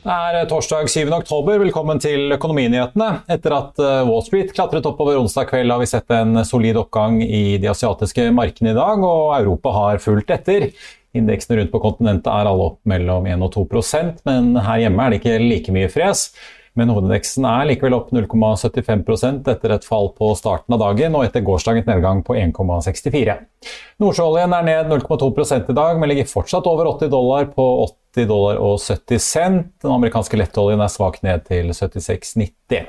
Det er torsdag 7. oktober. Velkommen til Økonominyhetene. Etter at eh, Wall Street klatret oppover onsdag kveld, har vi sett en solid oppgang i de asiatiske markedene i dag, og Europa har fulgt etter. Indeksene rundt på kontinentet er alle opp mellom 1 og 2% men her hjemme er det ikke like mye fres. Men hovedindeksen er likevel opp 0,75% etter et fall på starten av dagen og etter gårsdagens nedgang på 1,64. Nordsjøoljen er ned 0,2 i dag, men ligger fortsatt over 80 dollar på 80 dollar og 70 cent. Den amerikanske lettoljen er svakt ned til 76,90.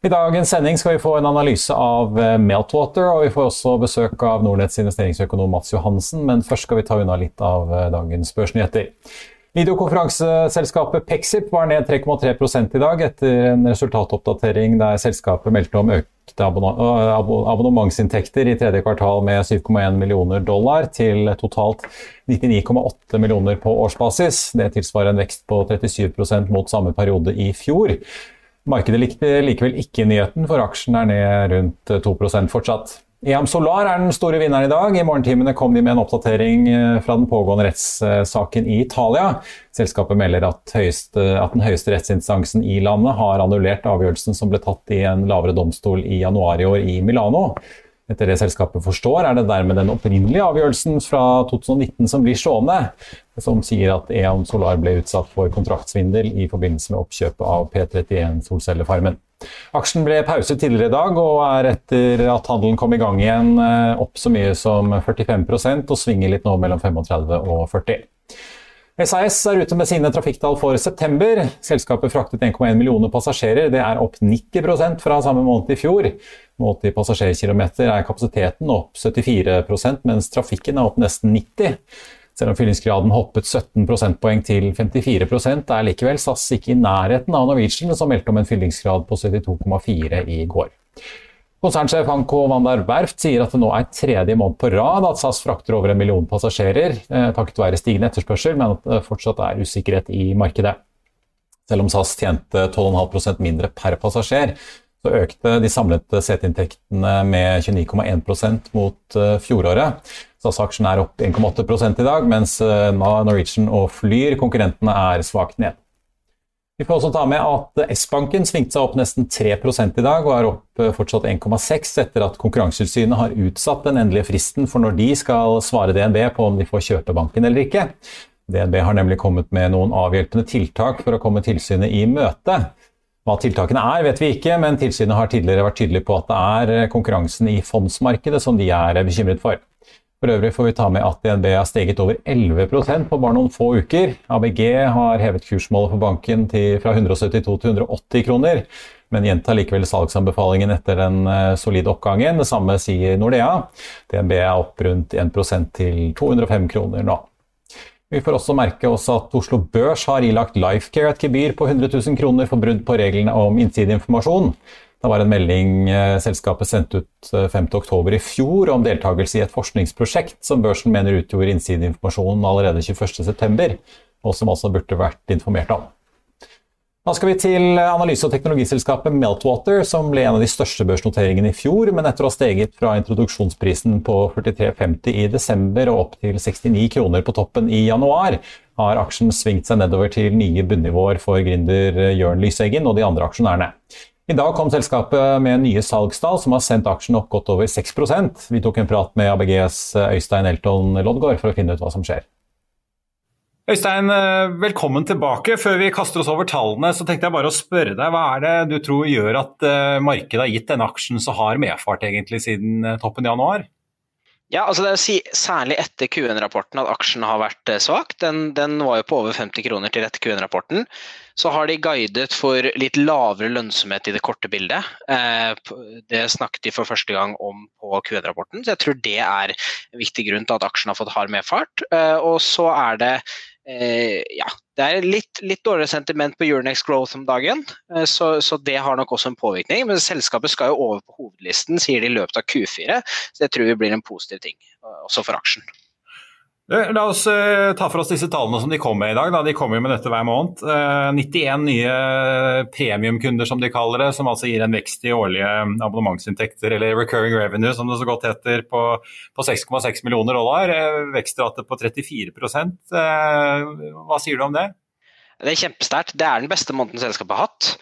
I dagens sending skal vi få en analyse av eh, Meltwater, og vi får også besøk av Nordnetts investeringsøkonom Mats Johansen, men først skal vi ta unna litt av eh, dagens børsnyheter. Videokonferanseselskapet Pexip var ned 3,3 i dag etter en resultatoppdatering der selskapet meldte om økte abonnementsinntekter i tredje kvartal med 7,1 millioner dollar til totalt 99,8 millioner på årsbasis. Det tilsvarer en vekst på 37% mot samme periode i fjor. Markedet likte likevel ikke nyheten, for aksjen er ned rundt 2% fortsatt. EAM Solar er den store vinneren i dag. I morgentimene kom de med en oppdatering eh, fra den pågående rettssaken i Italia. Selskapet melder at, høyeste, at, den høyeste rettsinstansen i landet har annullert avgjørelsen som ble tatt i en lavere domstol i januar i år i Milano. Etter det selskapet forstår, er det dermed den opprinnelige avgjørelsen fra 2019 som blir stående, som sier at EAM Solar ble utsatt for kontraktsvindel i forbindelse med oppkjøpet av P31 Solcellefarmen. Aksjen ble pauset tidligere i dag og er etter at handelen kom i gang igjen eh, opp så mye som 45% og svinger litt nå mellom 35 og 40. SAS er ute med sine trafikktall for september. Selskapet fraktet 1,1 millioner passasjerer. Det er opp 90 fra samme måned i fjor. Målt i passasjerkilometer er kapasiteten opp 74% mens trafikken er opp nesten 90 selv om fyllingsgraden hoppet 17 prosentpoeng til 54% er likevel SAS ikke i nærheten av Norwegian, som meldte om en fyllingsgrad på 72,4 i går. Konsernsjef Hanko Vandar Werft sier at det nå er tredje måned på rad at SAS frakter over en million passasjerer, eh, takket være stigende etterspørsel, men at det fortsatt er usikkerhet i markedet. Selv om SAS tjente 12,5% mindre per passasjer, så økte de samlede seteinntektene med 29,1% mot uh, fjoråret. SAS-aksjen er opp 1,8 i dag, mens uh, Norwegian og Flyr, konkurrentene, er svakt ned. Vi får også ta med at S-banken svingte seg opp nesten 3 i dag, og er opp uh, fortsatt 1,6 etter at Konkurransetilsynet har utsatt den endelige fristen for når de skal svare DNB på om de får kjøpe banken eller ikke. DNB har nemlig kommet med noen avhjelpende tiltak for å komme tilsynet i møte. Hva tiltakene er, vet vi ikke, men tilsynet har tidligere vært tydelig på at det er eh, konkurransen i fondsmarkedet som de er eh, bekymret for. For øvrig får vi ta med at DNB har steget over 11% på bare noen få uker. ABG har hevet kursmålet for banken til, fra 172 til 180 kroner, men gjentar likevel salgsanbefalingen etter den eh, solide oppgangen. Det samme sier Nordea. DNB er opp rundt 1% til 205 kroner nå. Vi får også merke oss at Oslo Børs har ilagt Lifecare et gebyr på 100 000 kroner for brudd på reglene om innsideinformasjon. Det var en melding eh, selskapet sendte ut 5.10 eh, i fjor om deltakelse i et forskningsprosjekt som børsen mener utgjorde innsideinformasjonen allerede 21.9, og som altså burde vært informert om. Da skal vi til analyse- og teknologiselskapet Meltwater, som ble en av de største børsnoteringene i fjor, men etter å ha steget fra introduksjonsprisen på 43,50 i desember og opp til 69 kroner på toppen i januar, har aksjen svingt seg nedover til nye bunnivåer for gründer Jørn Lyseggen og de andre aksjonærene. I dag kom selskapet med nye salgstall som har sendt aksjen opp godt over 6% Vi tok en prat med ABGs Øystein Elton Loddgaard for å finne ut hva som skjer. Øystein, eh, velkommen tilbake. Før vi kaster oss over tallene, så tenkte jeg bare å spørre deg, hva er det du tror gjør at eh, markedet har gitt denne aksjen så hard medfart egentlig siden eh, toppen i januar? Ja, altså det er å si Særlig etter Q1-rapporten at aksjen har vært eh, svak. Den, den, var jo på over 50 kroner til etter Q1-rapporten. Så har de guidet for litt lavere lønnsomhet i det korte bildet. Eh, det snakket de for første gang om på Q1-rapporten, så jeg tror det er en viktig grunn til at aksjen har fått hard medfart. Eh, og så er det ja, det er litt, litt, dårligere sentiment på Euronex Growth om dagen, så, så, det har nok også en påvirkning. Men selskapet skal jo over på hovedlisten, sier de i løpet av Q4, så det tror vi blir en positiv ting også for aksjen. Eh, la oss uh, ta for oss disse tallene som de kom med i dag. Da. De kommer med dette hver måned. Uh, 91 nye premiumkunder, som de kaller det, som altså gir en vekst i årlige abonnementsinntekter, eller recurring revenue, som det så godt heter, på, på 6,6 millioner dollar. Vekstrate på 34% Hva sier du om det? Det er kjempesterkt. Det er den beste måneden selskapet har hatt.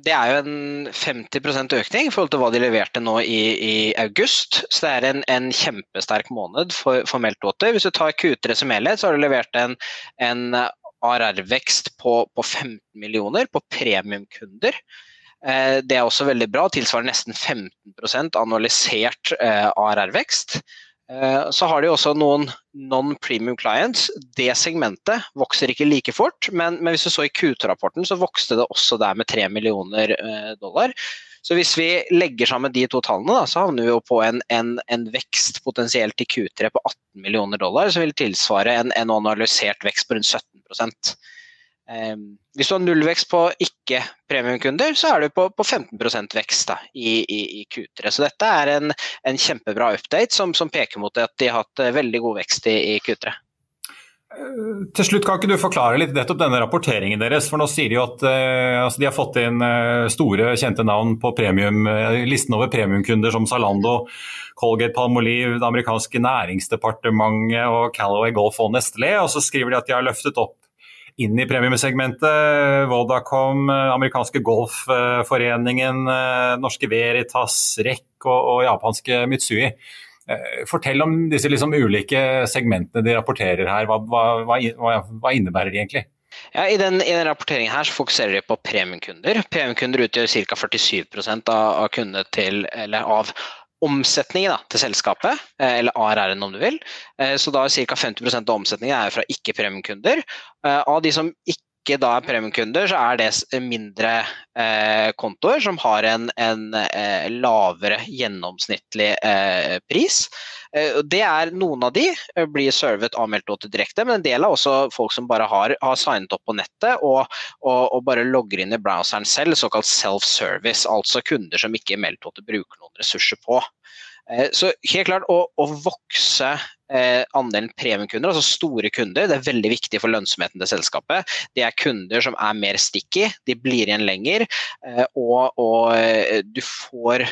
Det er jo en 50 økning i forhold til hva de leverte nå i, i august. Så det er en, en kjempesterk måned for, for Meltwater. Hvis du tar Q3 som helhet, så har du levert en, en ARR-vekst på, på 15 millioner på premiumkunder. Eh, det er også veldig bra, tilsvarer nesten 15 annualisert eh, ARR-vekst. Eh, så har de også noen non-premium clients. Det segmentet vokser ikke like fort, men, men hvis du så i Q2-rapporten, så vokste det også der med 3 millioner eh, dollar. Så hvis vi legger sammen de to tallene, da, så havner vi jo på en, en, en, vekst potensielt i Q3 på 18 millioner dollar, som vil tilsvare en, en analysert vekst på rundt 17 Ehm, hvis du har nullvekst på ikke-premiumkunder, så er du på, på 15 vekst da, i, i, i, Q3. Så dette er en, en kjempebra update som, som, peker mot at de har hatt eh, veldig god vekst i, i Q3. Eh, til slutt, Kan ikke du forklare litt nettopp denne rapporteringen deres? For nå sier De jo at eh, altså de har fått inn uh, store, kjente navn på premium, listen over premiumkunder som Zalando, Colgate Palmolive, det amerikanske næringsdepartementet og Calaway Golf og Nestlé. Og så skriver de at de har løftet opp inn i premiumsegmentet. Vodacom, amerikanske Golfforeningen, norske Veritas, REC og, og japanske Mitsui. Eh, fortell om disse liksom ulike segmentene de rapporterer her. Hva, hva, hva, hva innebærer de egentlig? Ja, I den, i den rapporteringen her så fokuserer de på premiumkunder. Premiumkunder utgjør ca. 47 av, av kundene til, eller av omsetningen da, til selskapet, eh, eller ARR-en om du vil. Eh, så da er ca. 50% av omsetningen er fra ikke-premiumkunder. Eh, av de som ikke da er premiumkunder, så er det mindre eh, kontoer som har en, en eh, lavere gjennomsnittlig eh, pris. det er Noen av de blir servet av Meltdote direkte, men en del er også folk som bare har, har signet opp på nettet og, og, og, bare logger inn i browseren selv, såkalt self-service. Altså kunder som ikke Meltdote bruker noen ressurser på. Eh, så helt klart å, å vokse eh, andelen premiumkunder, altså store kunder, det er veldig viktig for lønnsomheten til selskapet. Det er kunder som er mer sticky, de blir igjen lenger, eh, og, og du får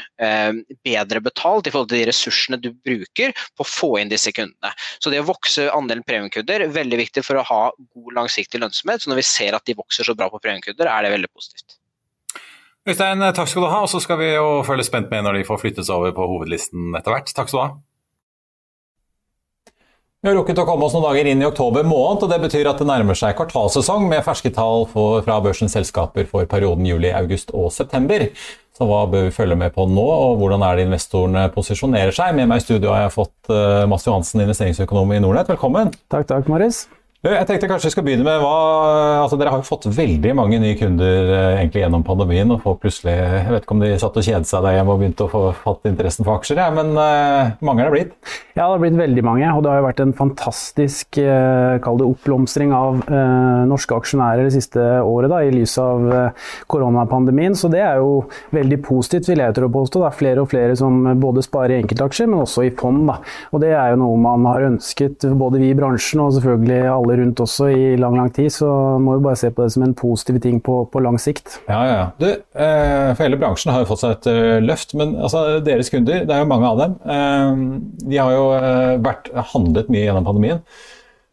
bedre betalt i forhold til de ressursene du bruker på å få inn disse kundene. Så det å vokse andelen premiumkunder er veldig viktig for å ha god langsiktig lønnsomhet. Så når vi ser at de vokser så bra på premiumkunder, er det veldig positivt. Øystein, takk skal du ha. Og så skal vi jo følge spent med når de får flyttes over på hovedlisten etter hvert. Takk skal du ha. Vi har rukket å komme oss noen dager inn i oktober måned, og det betyr at det nærmer seg kvartalsesong med ferske tall for, fra børsens selskaper for perioden juli, august og september. Så hva bør vi følge med på nå, og hvordan er det investorene posisjonerer seg? Med meg i studio har jeg fått uh, Mads Johansen, investeringsøkonom i Nordnett. Velkommen. Takk, takk, Marius. Jeg tenkte kanskje vi skal begynne med hva, altså Dere har jo fått veldig mange nye kunder eh, egentlig gjennom pandemien. og folk plutselig, Jeg vet ikke om de satt og kjedet seg der hjemme og begynte å få fatt interessen for aksjer, ja, men uh, mange er det blitt? Ja, det har blitt veldig mange. Og det har jo vært en fantastisk uh, kall oppblomstring av uh, norske aksjonærer det siste året da, i lys av koronapandemien. Så det er jo veldig positivt, vil jeg tro å påstå. Det er flere og flere som både sparer i enkeltaksjer, men også i fond. Da. Og det er jo noe man har ønsket, både vi i bransjen og selvfølgelig alle alle rundt også i lang lang tid, så må vi bare se på det som en positiv ting på, på lang sikt. Ja, ja. Du, eh, for hele bransjen har jo fått seg et uh, løft, men altså, deres kunder, det er jo mange av dem, eh, de har jo vært, handlet mye gjennom pandemien.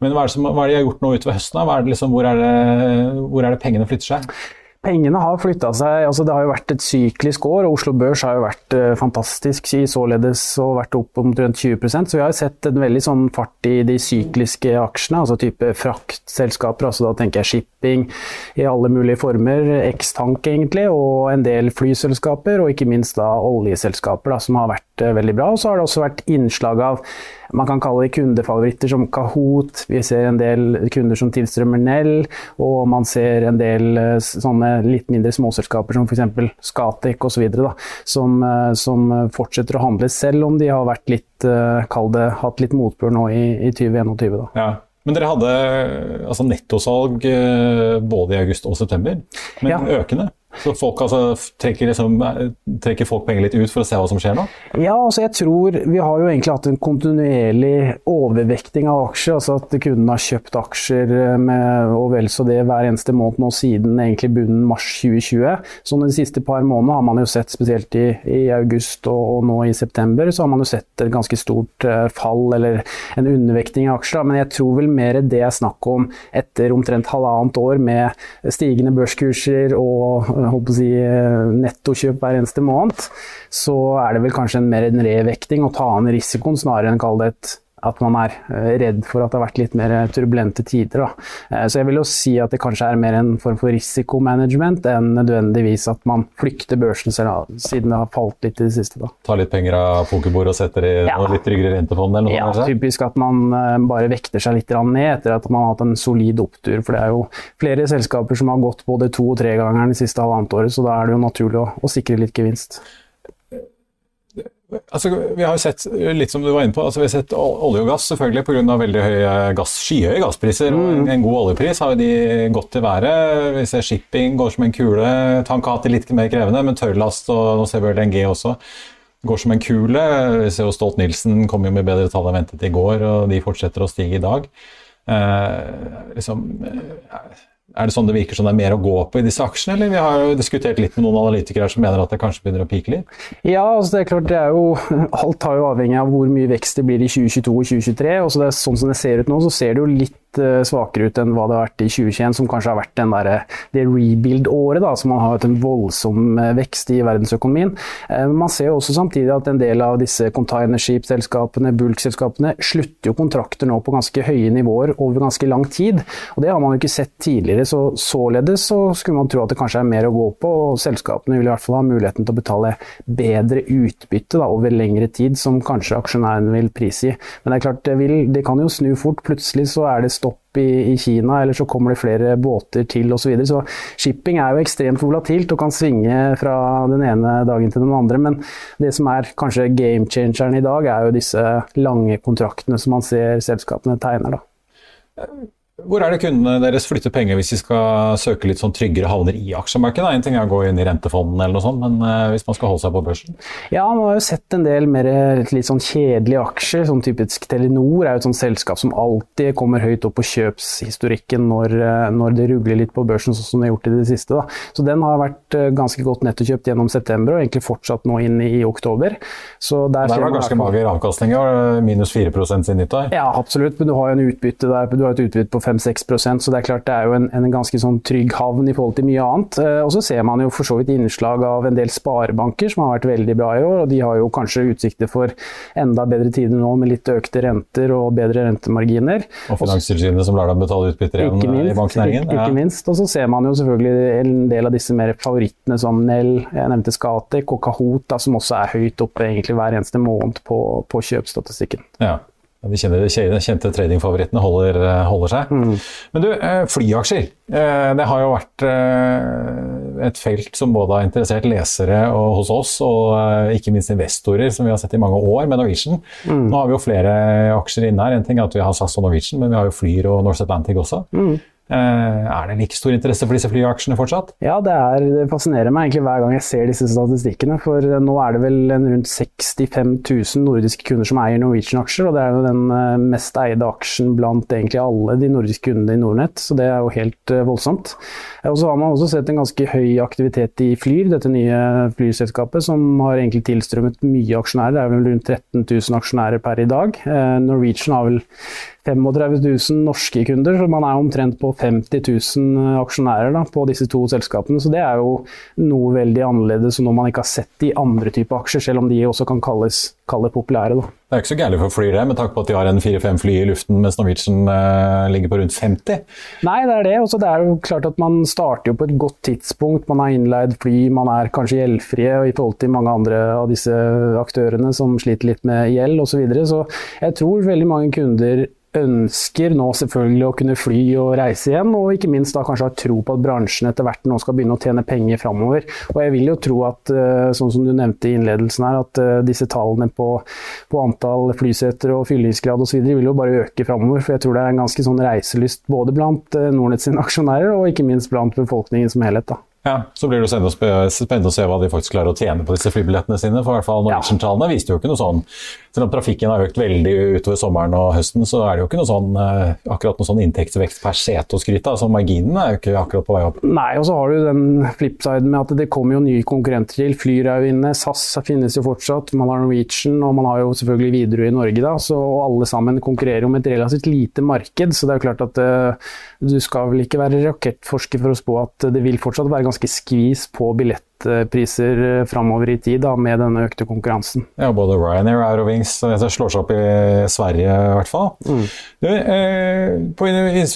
Men hva er, som, hva er, det de har gjort nå utover høsten? Er liksom, hvor, er det, hvor er det pengene flytter seg? Pengene har flytta seg. altså Det har jo vært et syklisk år. og Oslo Børs har jo vært uh, fantastisk i således og vært opp omtrent 20% Så vi har jo sett en veldig sånn fart i de sykliske aksjene, altså type fraktselskaper. altså Da tenker jeg shipping i alle mulige former. X-Tank egentlig, og en del flyselskaper, og ikke minst da oljeselskaper da, som har vært vært veldig bra. Og så har det også vært innslag av man kan kalle det kundefavoritter som Kahoot. Vi ser en del kunder som tilstrømmer Nell, og man ser en del sånne litt mindre småselskaper som f.eks. Scatec osv. Som, som fortsetter å handle, selv om de har vært litt, kall det, hatt litt motbør nå i, i 2021. Da. Ja. Men dere hadde altså nettosalg både i august og september, men ja. økende? Så folk altså, trekker, liksom, trekker, folk penger litt ut for å se hva som skjer nå? Ja, altså jeg tror Vi har jo egentlig hatt en kontinuerlig overvekting av aksjer. altså At kundene har kjøpt aksjer med, og vel så det hver eneste måned nå siden egentlig bunnen mars 2020. Så de siste par månedene har man jo sett, spesielt i, i august og, og, nå i september, så har man jo sett et ganske stort uh, fall eller en undervekting av aksjer. Men jeg tror vel mer det er snakk om etter omtrent halvannet år med stigende børskurser og holdt på å si, eh, nettokjøp hver eneste måned, så er det vel kanskje en mer en revekting å ta an risikoen, snarere enn å kalle det et at man er eh, redd for at det har vært litt mer turbulente tider. Da. Eh, så jeg vil jo si at det kanskje er mer en form for risikomanagement enn nødvendigvis at man flykter børsen selv, siden det har falt litt i det siste. Da. Ta litt penger av pokerbordet og setter i ja. litt tryggere rentefond? eller noe Ja, kanskje? typisk at man bare vekter seg litt ned etter at man har hatt en solid opptur. For det er jo flere selskaper som har gått både to- og tregangeren det siste halvannet året, så da er det jo naturlig å, å sikre litt gevinst. Altså, vi har sett litt som du var inne på, altså, vi har sett olje og gass selvfølgelig pga. veldig høye gass, skyhøye gasspriser. Mm. og En god oljepris har jo de gått til været. Vi ser shipping går som en kule. Tankati litt mer krevende, men tørrlast og nå ser vi LNG også går som en kule. Vi ser jo Stolt-Nielsen kom jo med bedre tall enn ventet i går, og de fortsetter å stige i dag. Eh, liksom, eh, er det sånn det virker som det er mer å gå på i disse aksjene, eller vi har jo diskutert litt med noen analytikere som mener at det kanskje begynner å pike litt? Ja, altså det er klart det er jo Alt har jo avhengig av hvor mye vekst det blir i 2022 og 2023. og så det er Sånn som det ser ut nå, så ser det jo litt Eh, svakere ut enn hva det har vært i 2021, som kanskje har vært der, det rebuild-året, da, som man har hatt en voldsom eh, vekst i verdensøkonomien. Eh, man ser jo også samtidig at en del av disse containership-selskapene, bulk-selskapene, slutter jo kontrakter nå på ganske høye nivåer over ganske lang tid. og Det har man jo ikke sett tidligere. så Således så skulle man tro at det kanskje er mer å gå på, og selskapene vil i hvert fall ha muligheten til å betale bedre utbytte da, over lengre tid, som kanskje aksjonærene vil prise i. Men det er klart, det, vil, det kan jo snu fort. Plutselig så er det stopp i, i, Kina, eller så kommer det flere båter til osv. Så, videre. så shipping er jo ekstremt volatilt og kan svinge fra den ene dagen til den andre. Men det som er kanskje game changeren i dag, er jo disse lange kontraktene som man ser selskapene tegner. da. Hvor er det kundene deres flytter penger hvis de skal søke litt sånn tryggere havner i aksjemarkedet? En ting er å gå inn i rentefondene eller noe sånt, men uh, hvis man skal holde seg på børsen? Ja, man har jo sett en del mer litt sånn kjedelige aksjer. sånn typisk Telenor er jo et sånt selskap som alltid kommer høyt opp på kjøpshistorikken når, uh, når det rugler litt på børsen, sånn som det har gjort i det siste. Da. Så den har vært ganske godt nettokjøpt gjennom september og egentlig fortsatt nå inn i oktober. Så der, der var ganske mager avkastning, minus 4% siden nyttår? Ja, absolutt, men du har jo en utbytte der, du har et utbytte på 5-6 så det er klart det er jo en, en, ganske sånn trygg havn i forhold til mye annet. Eh, og så ser man jo for så vidt innslag av en del sparebanker som har vært veldig bra i år, og de har jo kanskje utsikter for enda bedre tider nå med litt økte renter og bedre rentemarginer. Og Finanstilsynet som lar dem betale utbytter igjen minst, i banknæringen. Ikke, ikke minst. Og så ser man jo selvfølgelig en del av disse mer favorittene som Nell, jeg nevnte Skatek og Kahoot, da, som også er høyt oppe egentlig hver eneste måned på, på kjøpsstatistikken. Ja. De kjente, kjente tradingfavorittene holder, holder seg. Mm. Men du, eh, flyaksjer. Eh, det har jo vært eh, et felt som både har interessert lesere og hos oss, og ikke minst investorer, som vi har sett i mange år med Norwegian. Mm. Nå har vi jo flere aksjer inne her. En ting er at vi har SAS og Norwegian, men vi har jo Flyr og Norse Atlantic også. Mm. Eh, er det like stor interesse for disse flyaksjene fortsatt? Ja, det, er, det, fascinerer meg egentlig hver gang jeg ser disse statistikkene. For nå er det vel rundt 65 000 nordiske kunder som eier Norwegian-aksjer. Og det er jo den eh, mest eide aksjen blant egentlig alle de nordiske kundene i Nordnett. Så det er jo helt eh, voldsomt. Og så har man også sett en ganske høy aktivitet i Flyr, dette nye flyselskapet, som har egentlig tilstrømmet mye aksjonærer. Det er vel rundt 13 000 aksjonærer per i dag. Norwegian har vel 35 000 norske kunder, så man er omtrent på 50 000 aksjonærer da, på disse to selskapene. Så det er jo noe veldig annerledes og noe man ikke har sett i andre typer aksjer, selv om de også kan kalles kall det populære. Da. Det er ikke så gærent for fly, det, med tanke på at de har en fire-fem fly i luften, mens Norwegian eh, ligger på rundt 50? Nei, det er det. Også det er jo klart at Man starter jo på et godt tidspunkt. Man har innleid fly, man er kanskje gjeldfrie i forhold til mange andre av disse aktørene som sliter litt med gjeld osv. Så, videre. så jeg tror veldig mange kunder ønsker nå selvfølgelig å kunne fly og reise igjen, og ikke minst da kanskje har tro på at bransjen etter hvert nå skal begynne å tjene penger framover. Og jeg vil jo tro at, eh, sånn som du nevnte i innledelsen her, at eh, disse tallene på, på antall flyseter og fyllingsgrad osv. vil jo bare øke framover. For jeg tror det er en ganske sånn reiselyst både blant eh, Nordnett sine aksjonærer og ikke minst blant befolkningen som helhet. da. Ja, Så blir det spennende å se hva de faktisk klarer å tjene på disse flybillettene sine. For i hvert fall Norwegian-tallene viste jo ikke noe sånn. Selv om trafikken har økt veldig utover sommeren og høsten, så er det jo ikke noe sånn, eh, akkurat noe sånn inntektsvekst per sete å skryte av. Så marginene er jo ikke akkurat på vei opp. Nei, og så har du den flipsiden med at det kommer jo nye konkurrenter til. Flyr er jo inne, SAS finnes jo fortsatt, man har Norwegian og man har jo selvfølgelig Widerøe i Norge. da, så alle sammen konkurrerer om et relativt lite marked. Så det er jo klart at uh, du skal vel ikke være rakettforsker for å spå at det vil fortsatt være ganske skvis på billettpriser eh, framover i tid da, med denne økte konkurransen. Ja, både Ryanair og Eurowings eh, slår seg opp i Sverige i hvert fall. Mm. Du, eh, på,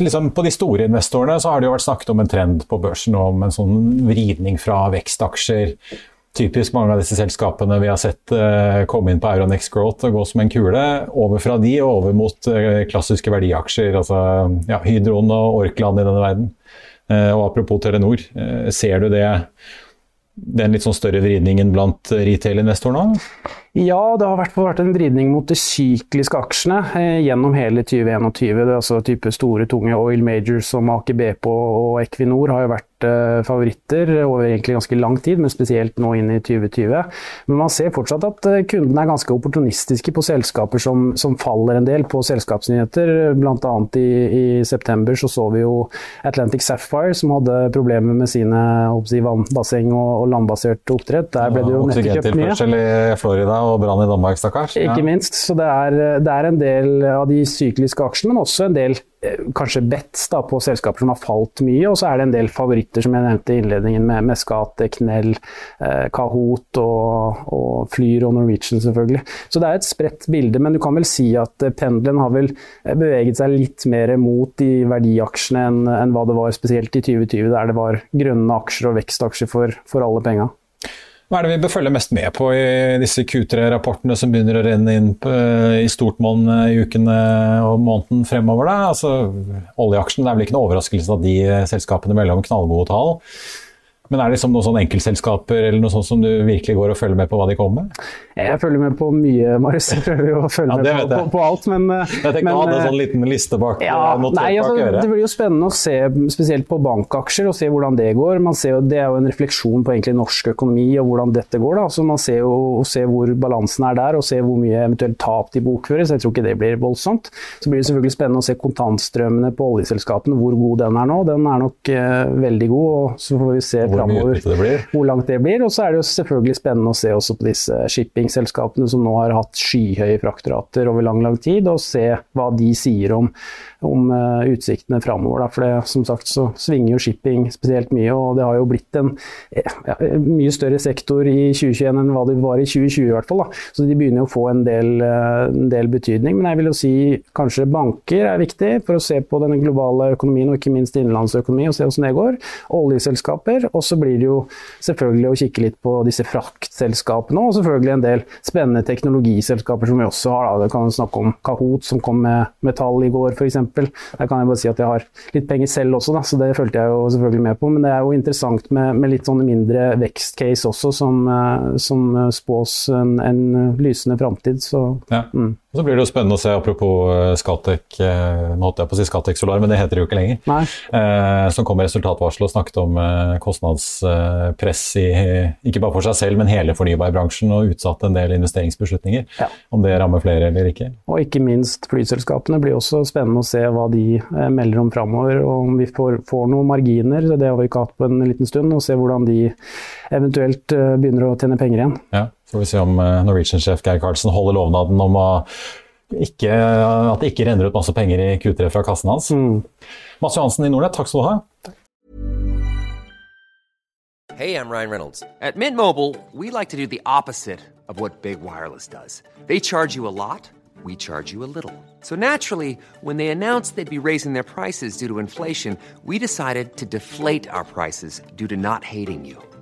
liksom, på, de store investorene så har det jo vært snakket om en trend på børsen om en sånn vridning fra vekstaksjer typisk mange av disse selskapene vi har sett eh, komme inn på Euronex Growth og gå som en kule, over fra de og over mot eh, klassiske verdiaksjer, altså ja, Hydron og Orkland i denne verden. Uh, og apropos Telenor, ser du det, den litt sånn større vridningen blant retail-investorer nå? Ja, det har i hvert fall vært en vridning mot de sykliske aksjene eh, gjennom hele 2021. Det er altså type store, tunge oil majors som Aker BP og Equinor har jo vært eh, favoritter over egentlig ganske lang tid, men spesielt nå inn i 2020. Men man ser fortsatt at eh, kundene er ganske opportunistiske på selskaper som, som faller en del på selskapsnyheter. Annet i, i, september så så vi jo Atlantic Sapphire som hadde problemer med sine si, vannbasseng og, og landbasert oppdrett. Der ble det jo nettopp kjøpt mye. i Florida og brann i Danmark, stakkars. Ikke ja. minst. Så det er, det er, en del av de sykliske aksjene, men også en del eh, kanskje bets da, på selskaper som har falt mye. Og så er det en del favoritter, som jeg nevnte i innledningen, med, med Skate, Knell, eh, Kahoot og, og, Flyr og Norwegian, selvfølgelig. Så det er et spredt bilde, men du kan vel si at eh, pendelen har vel eh, beveget seg litt mer mot de verdiaksjene enn, enn hva det var spesielt i 2020, der det var grønne aksjer og vekstaksjer for, for alle penga. Hva er det vi bør følge mest med på i disse Q3-rapportene som begynner å renne inn i stort monn i ukene og måneden fremover? Da? Altså, oljeaksjen, det er vel ikke noe overraskelse at de selskapene melder om knallgode tall. Men er det liksom noen sånne enkeltselskaper eller noe sånt som du virkelig går og følger med på hva de kommer med? Jeg følger med på mye, Marius. Jeg prøver jo å følge ja, med på, på, på, alt, men eh, Jeg tenkte men, å ha en eh, sånn liten liste bak, ja, nei, altså, bak øret. Det blir jo spennende å se, spesielt på bankaksjer, og se hvordan det går. Man ser jo, det er jo en refleksjon på egentlig norsk økonomi og hvordan dette går. Da. Så Man ser jo ser hvor balansen er der, og ser hvor mye eventuelt tap de bokfører. Så jeg tror ikke det blir voldsomt. Så blir det selvfølgelig spennende å se kontantstrømmene på oljeselskapene, hvor god den er nå. Den er nok uh, veldig god, og så får vi se framover hvor langt det blir. Og så er det jo selvfølgelig spennende å se også på disse shippingselskapene som nå har hatt skyhøye fraktrater over lang, lang tid, og se hva de sier om, om uh, utsiktene framover. For det, som sagt så svinger jo shipping spesielt mye, og det har jo blitt en ja, mye større sektor i 2021 enn hva det var i 2020 i hvert fall. Da. Så de begynner å få en del, en del betydning. Men jeg vil jo si kanskje banker er viktig for å se på den globale økonomien, og ikke minst innenlandsøkonomi, og se hvordan det går. Oljeselskaper. Og så blir det jo selvfølgelig å kikke litt på disse fraktselskapene, og selvfølgelig en del spennende teknologiselskaper som vi også har. Da. Det kan snakke om Kahoot, som kom med metall i går f.eks. Der kan jeg bare si at jeg har litt penger selv også, da, så det fulgte jeg jo selvfølgelig med på. Men det er jo interessant med, med litt sånne mindre vekstcase også, som, eh, som spås en, en lysende framtid. Så ja. mm. Og så blir det jo spennende å se, apropos Skatec, eh, nå holdt jeg på å si Skatec Solar, men det heter det jo ikke lenger. Eh, som kom med resultatvarsel og snakket om eh, kostnadspress i, ikke bare for seg selv, men hele fornybarbransjen, og utsatt en del investeringsbeslutninger. Ja. Om det rammer flere eller ikke. Og ikke minst flyselskapene blir også spennende å se hva de eh, melder om framover, og om vi får, får, noen marginer. Det har vi ikke hatt på en liten stund, og se hvordan de eventuelt eh, begynner å tjene penger igjen. Ja. Får vi se om eh, Norwegian-sjef Geir Karlsen holder lovnaden om ikke, at det ikke renner ut masse penger i Q3 fra kassen hans. Mm. Mads Johansen i Nordnett, takk skal du ha. Hey, I'm Ryan Reynolds. At Mint Mobile, we like to do the opposite of what Big Wireless does. They charge you a lot, we charge you a little. So naturally, when they announced they'd be raising their prices due to inflation, we decided to deflate our prices due to not hating you.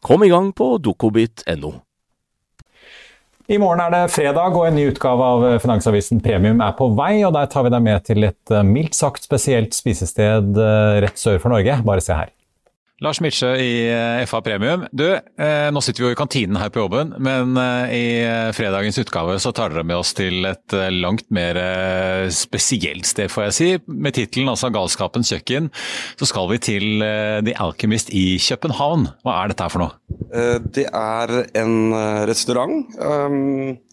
Kom i gang på dokobit.no. I morgen er det fredag, og en ny utgave av Finansavisen Premium er på vei. og Der tar vi deg med til et eh, mildt sagt spesielt spisested eh, rett sør for Norge. Bare se her. Lars Mitsjø i eh, FA Premium. Du, eh, nå sitter vi jo i kantinen her på jobben, men eh, i fredagens utgave så tar dere med oss til et langt mer spesielt sted, får jeg si. Med tittelen altså 'Galskapens kjøkken', så skal vi til The Alchemist i København. Hva er dette her for noe? Det er en restaurant. Um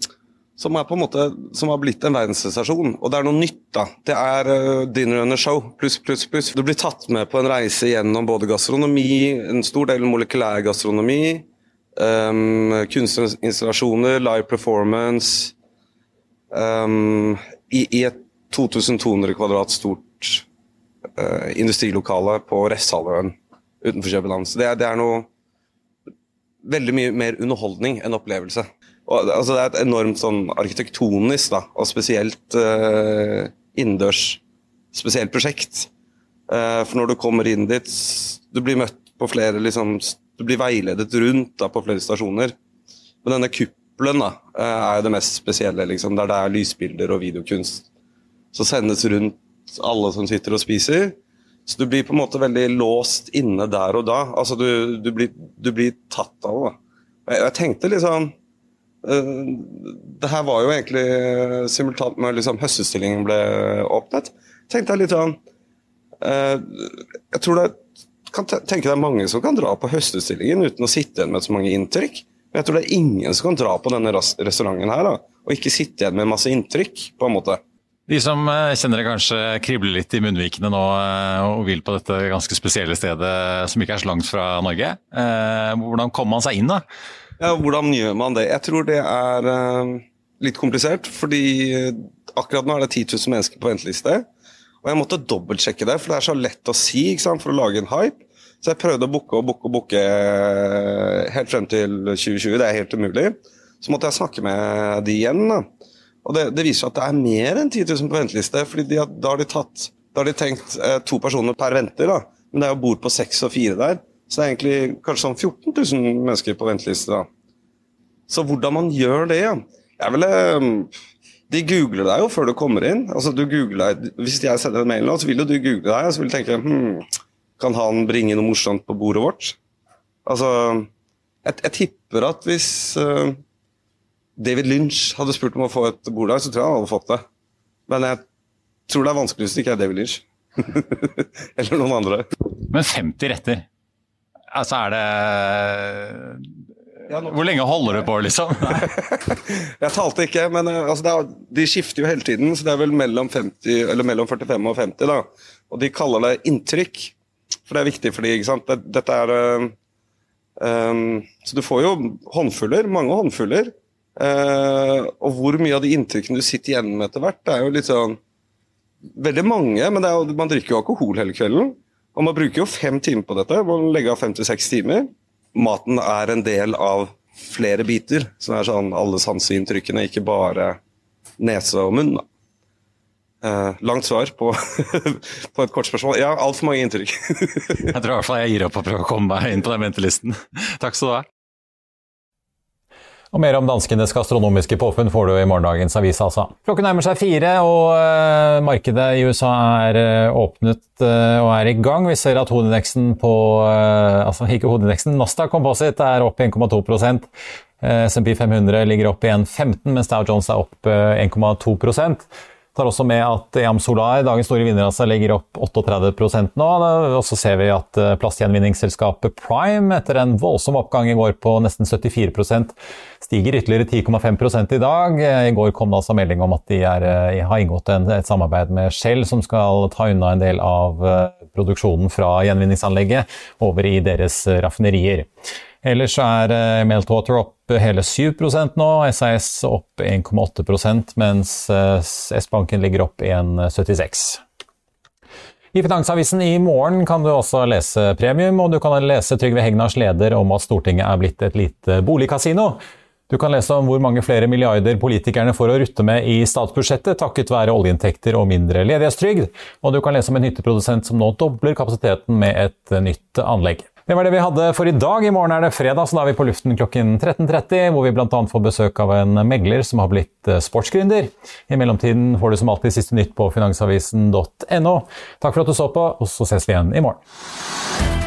som, er på en måte, som har blitt en verdenssensasjon. Og det er noe nytt, da. Det er uh, dinner and a show, pluss, pluss, pluss. Du blir tatt med på en reise gjennom både gastronomi, en stor del molekylær gastronomi, um, kunstinstallasjoner, live performance um, i, i, et 2200 kvadrat stort uh, industrilokale på Refshalvøen utenfor København. Så det det er noe veldig mye mer underholdning enn opplevelse. Og, altså, det er et enormt sånn arkitektonisk da, og spesielt uh, innendørs spesielt prosjekt. Uh, for når du kommer inn dit, du blir møtt på flere liksom, Du blir veiledet rundt da, på flere stasjoner. Men denne kuppelen da, uh, er det mest spesielle, liksom, der det er lysbilder og videokunst som sendes rundt alle som sitter og spiser. Så du blir på en måte veldig låst inne der og da. Altså, du, du, blir, du blir, tatt av det. Jeg, jeg tenkte liksom Eh, det her var jo egentlig simultant med liksom høstutstillingen ble åpnet. tenkte jeg litt sånn uh, Jeg tror det kan tenke det er mange som kan dra på høstutstillingen uten å sitte igjen med så mange inntrykk. Men jeg tror det er ingen som kan dra på denne restauranten her da, og ikke sitte igjen med masse inntrykk. på en måte. De som eh, kjenner det kanskje kribler litt i munnvikene nå og vil på dette ganske spesielle stedet som ikke er så langt fra Norge. Hvordan kommer man seg inn, da? Ja, Hvordan gjør man det? Jeg tror det er uh, litt komplisert. Fordi eh, akkurat nå er det 10 000 mennesker på venteliste. Og jeg måtte dobbeltsjekke det, for det er så lett å si for å lage en hype. Så jeg prøvde å booke og booke og booke eh, helt frem til 2020. Det er helt umulig. Så måtte jeg snakke med de igjen. da. Og det, det viser seg at det er mer enn 10 000 på venteliste. fordi de, da, har de tatt, da har de tenkt eh, to personer per venter. da. Men det er jo bord på seks og fire der. Så det er egentlig kanskje sånn 14 000 mennesker på venteliste. da. Så hvordan man gjør det jeg ville, De googler deg jo før du kommer inn. Altså du googler, Hvis jeg sender en mail nå, så vil jo du google deg og så vil du tenke hm, Kan han bringe noe morsomt på bordet vårt? Altså, jeg, jeg tipper at hvis uh, David Lynch hadde spurt om å få et bord der, så tror jeg han hadde fått det. Men jeg tror det er vanskelig hvis det ikke er David Lynch. Eller noen andre. Men 50 retter? Altså er det Hvor lenge holder du på, liksom? jeg talte ikke, men eh, altså, er, de skifter jo hele tiden. Så det er vel mellom, 50, mellom 45 og 50. da. Og de kaller det inntrykk, for det er viktig for de, ikke sant. Dette er um, Så du får jo håndfuller, mange håndfuller. Uh, og hvor mye av de inntrykkene du sitter igjen med etter hvert, det er jo litt sånn Veldig mange, men jo, man drikker jo alkohol hele kvelden. Og man bruker jo fem timer på dette. Man legger av fem til seks timer. Maten er en del av flere biter, som er sånn alle sanseinntrykkene, ikke bare nese og munn. Eh, langt svar på, på et kort spørsmål. Ja, altfor mange inntrykk. jeg tror i hvert fall jeg gir opp å prøve å komme meg inn på den ventelisten. Takk skal du ha. Og mer om danskenes gastronomiske påfunn får du i morgendagens avis, altså. Klokken nærmer seg fire, og uh, markedet i USA er uh, åpnet uh, og er i gang. Vi ser at hovedindeksen på Altså ikke hovedindeksen, Nasdaq Composite er opp 1,2% SMP 500 ligger opp i 1,15, mens Dow Jones er opp 1,2 tar også med at EAM Solar, dagens store vinner, altså, legger opp 38% nå. Og så ser vi at eh, plastgjenvinningsselskapet Prime, etter en voldsom oppgang i går på nesten 74% stiger ytterligere 10,5 i dag. I går kom det altså melding om at de er, eh, har inngått en, et samarbeid med Shell, som skal ta unna en del av eh, produksjonen fra gjenvinningsanlegget over i deres raffinerier. Ellers er eh, Meltwater opp hele 7% nå, SAS opp 1,8 mens eh, S-banken ligger opp 1,76 i Finansavisen i morgen kan du også lese premium, og du kan lese Trygve Hegnars leder om at Stortinget er blitt et lite boligkasino. Du kan lese om hvor mange flere milliarder politikerne får å rutte med i statsbudsjettet takket være oljeinntekter og mindre ledighetstrygd, og du kan lese om en hytteprodusent som nå dobler kapasiteten med et nytt anlegg. Det var det vi hadde for i dag. I morgen er det fredag, så da er vi på luften klokken 13.30, hvor vi bl.a. får besøk av en megler som har blitt eh, sportsgründer. I mellomtiden får du som alltid siste nytt på finansavisen.no. Takk for at du så på, og så ses vi igjen i morgen.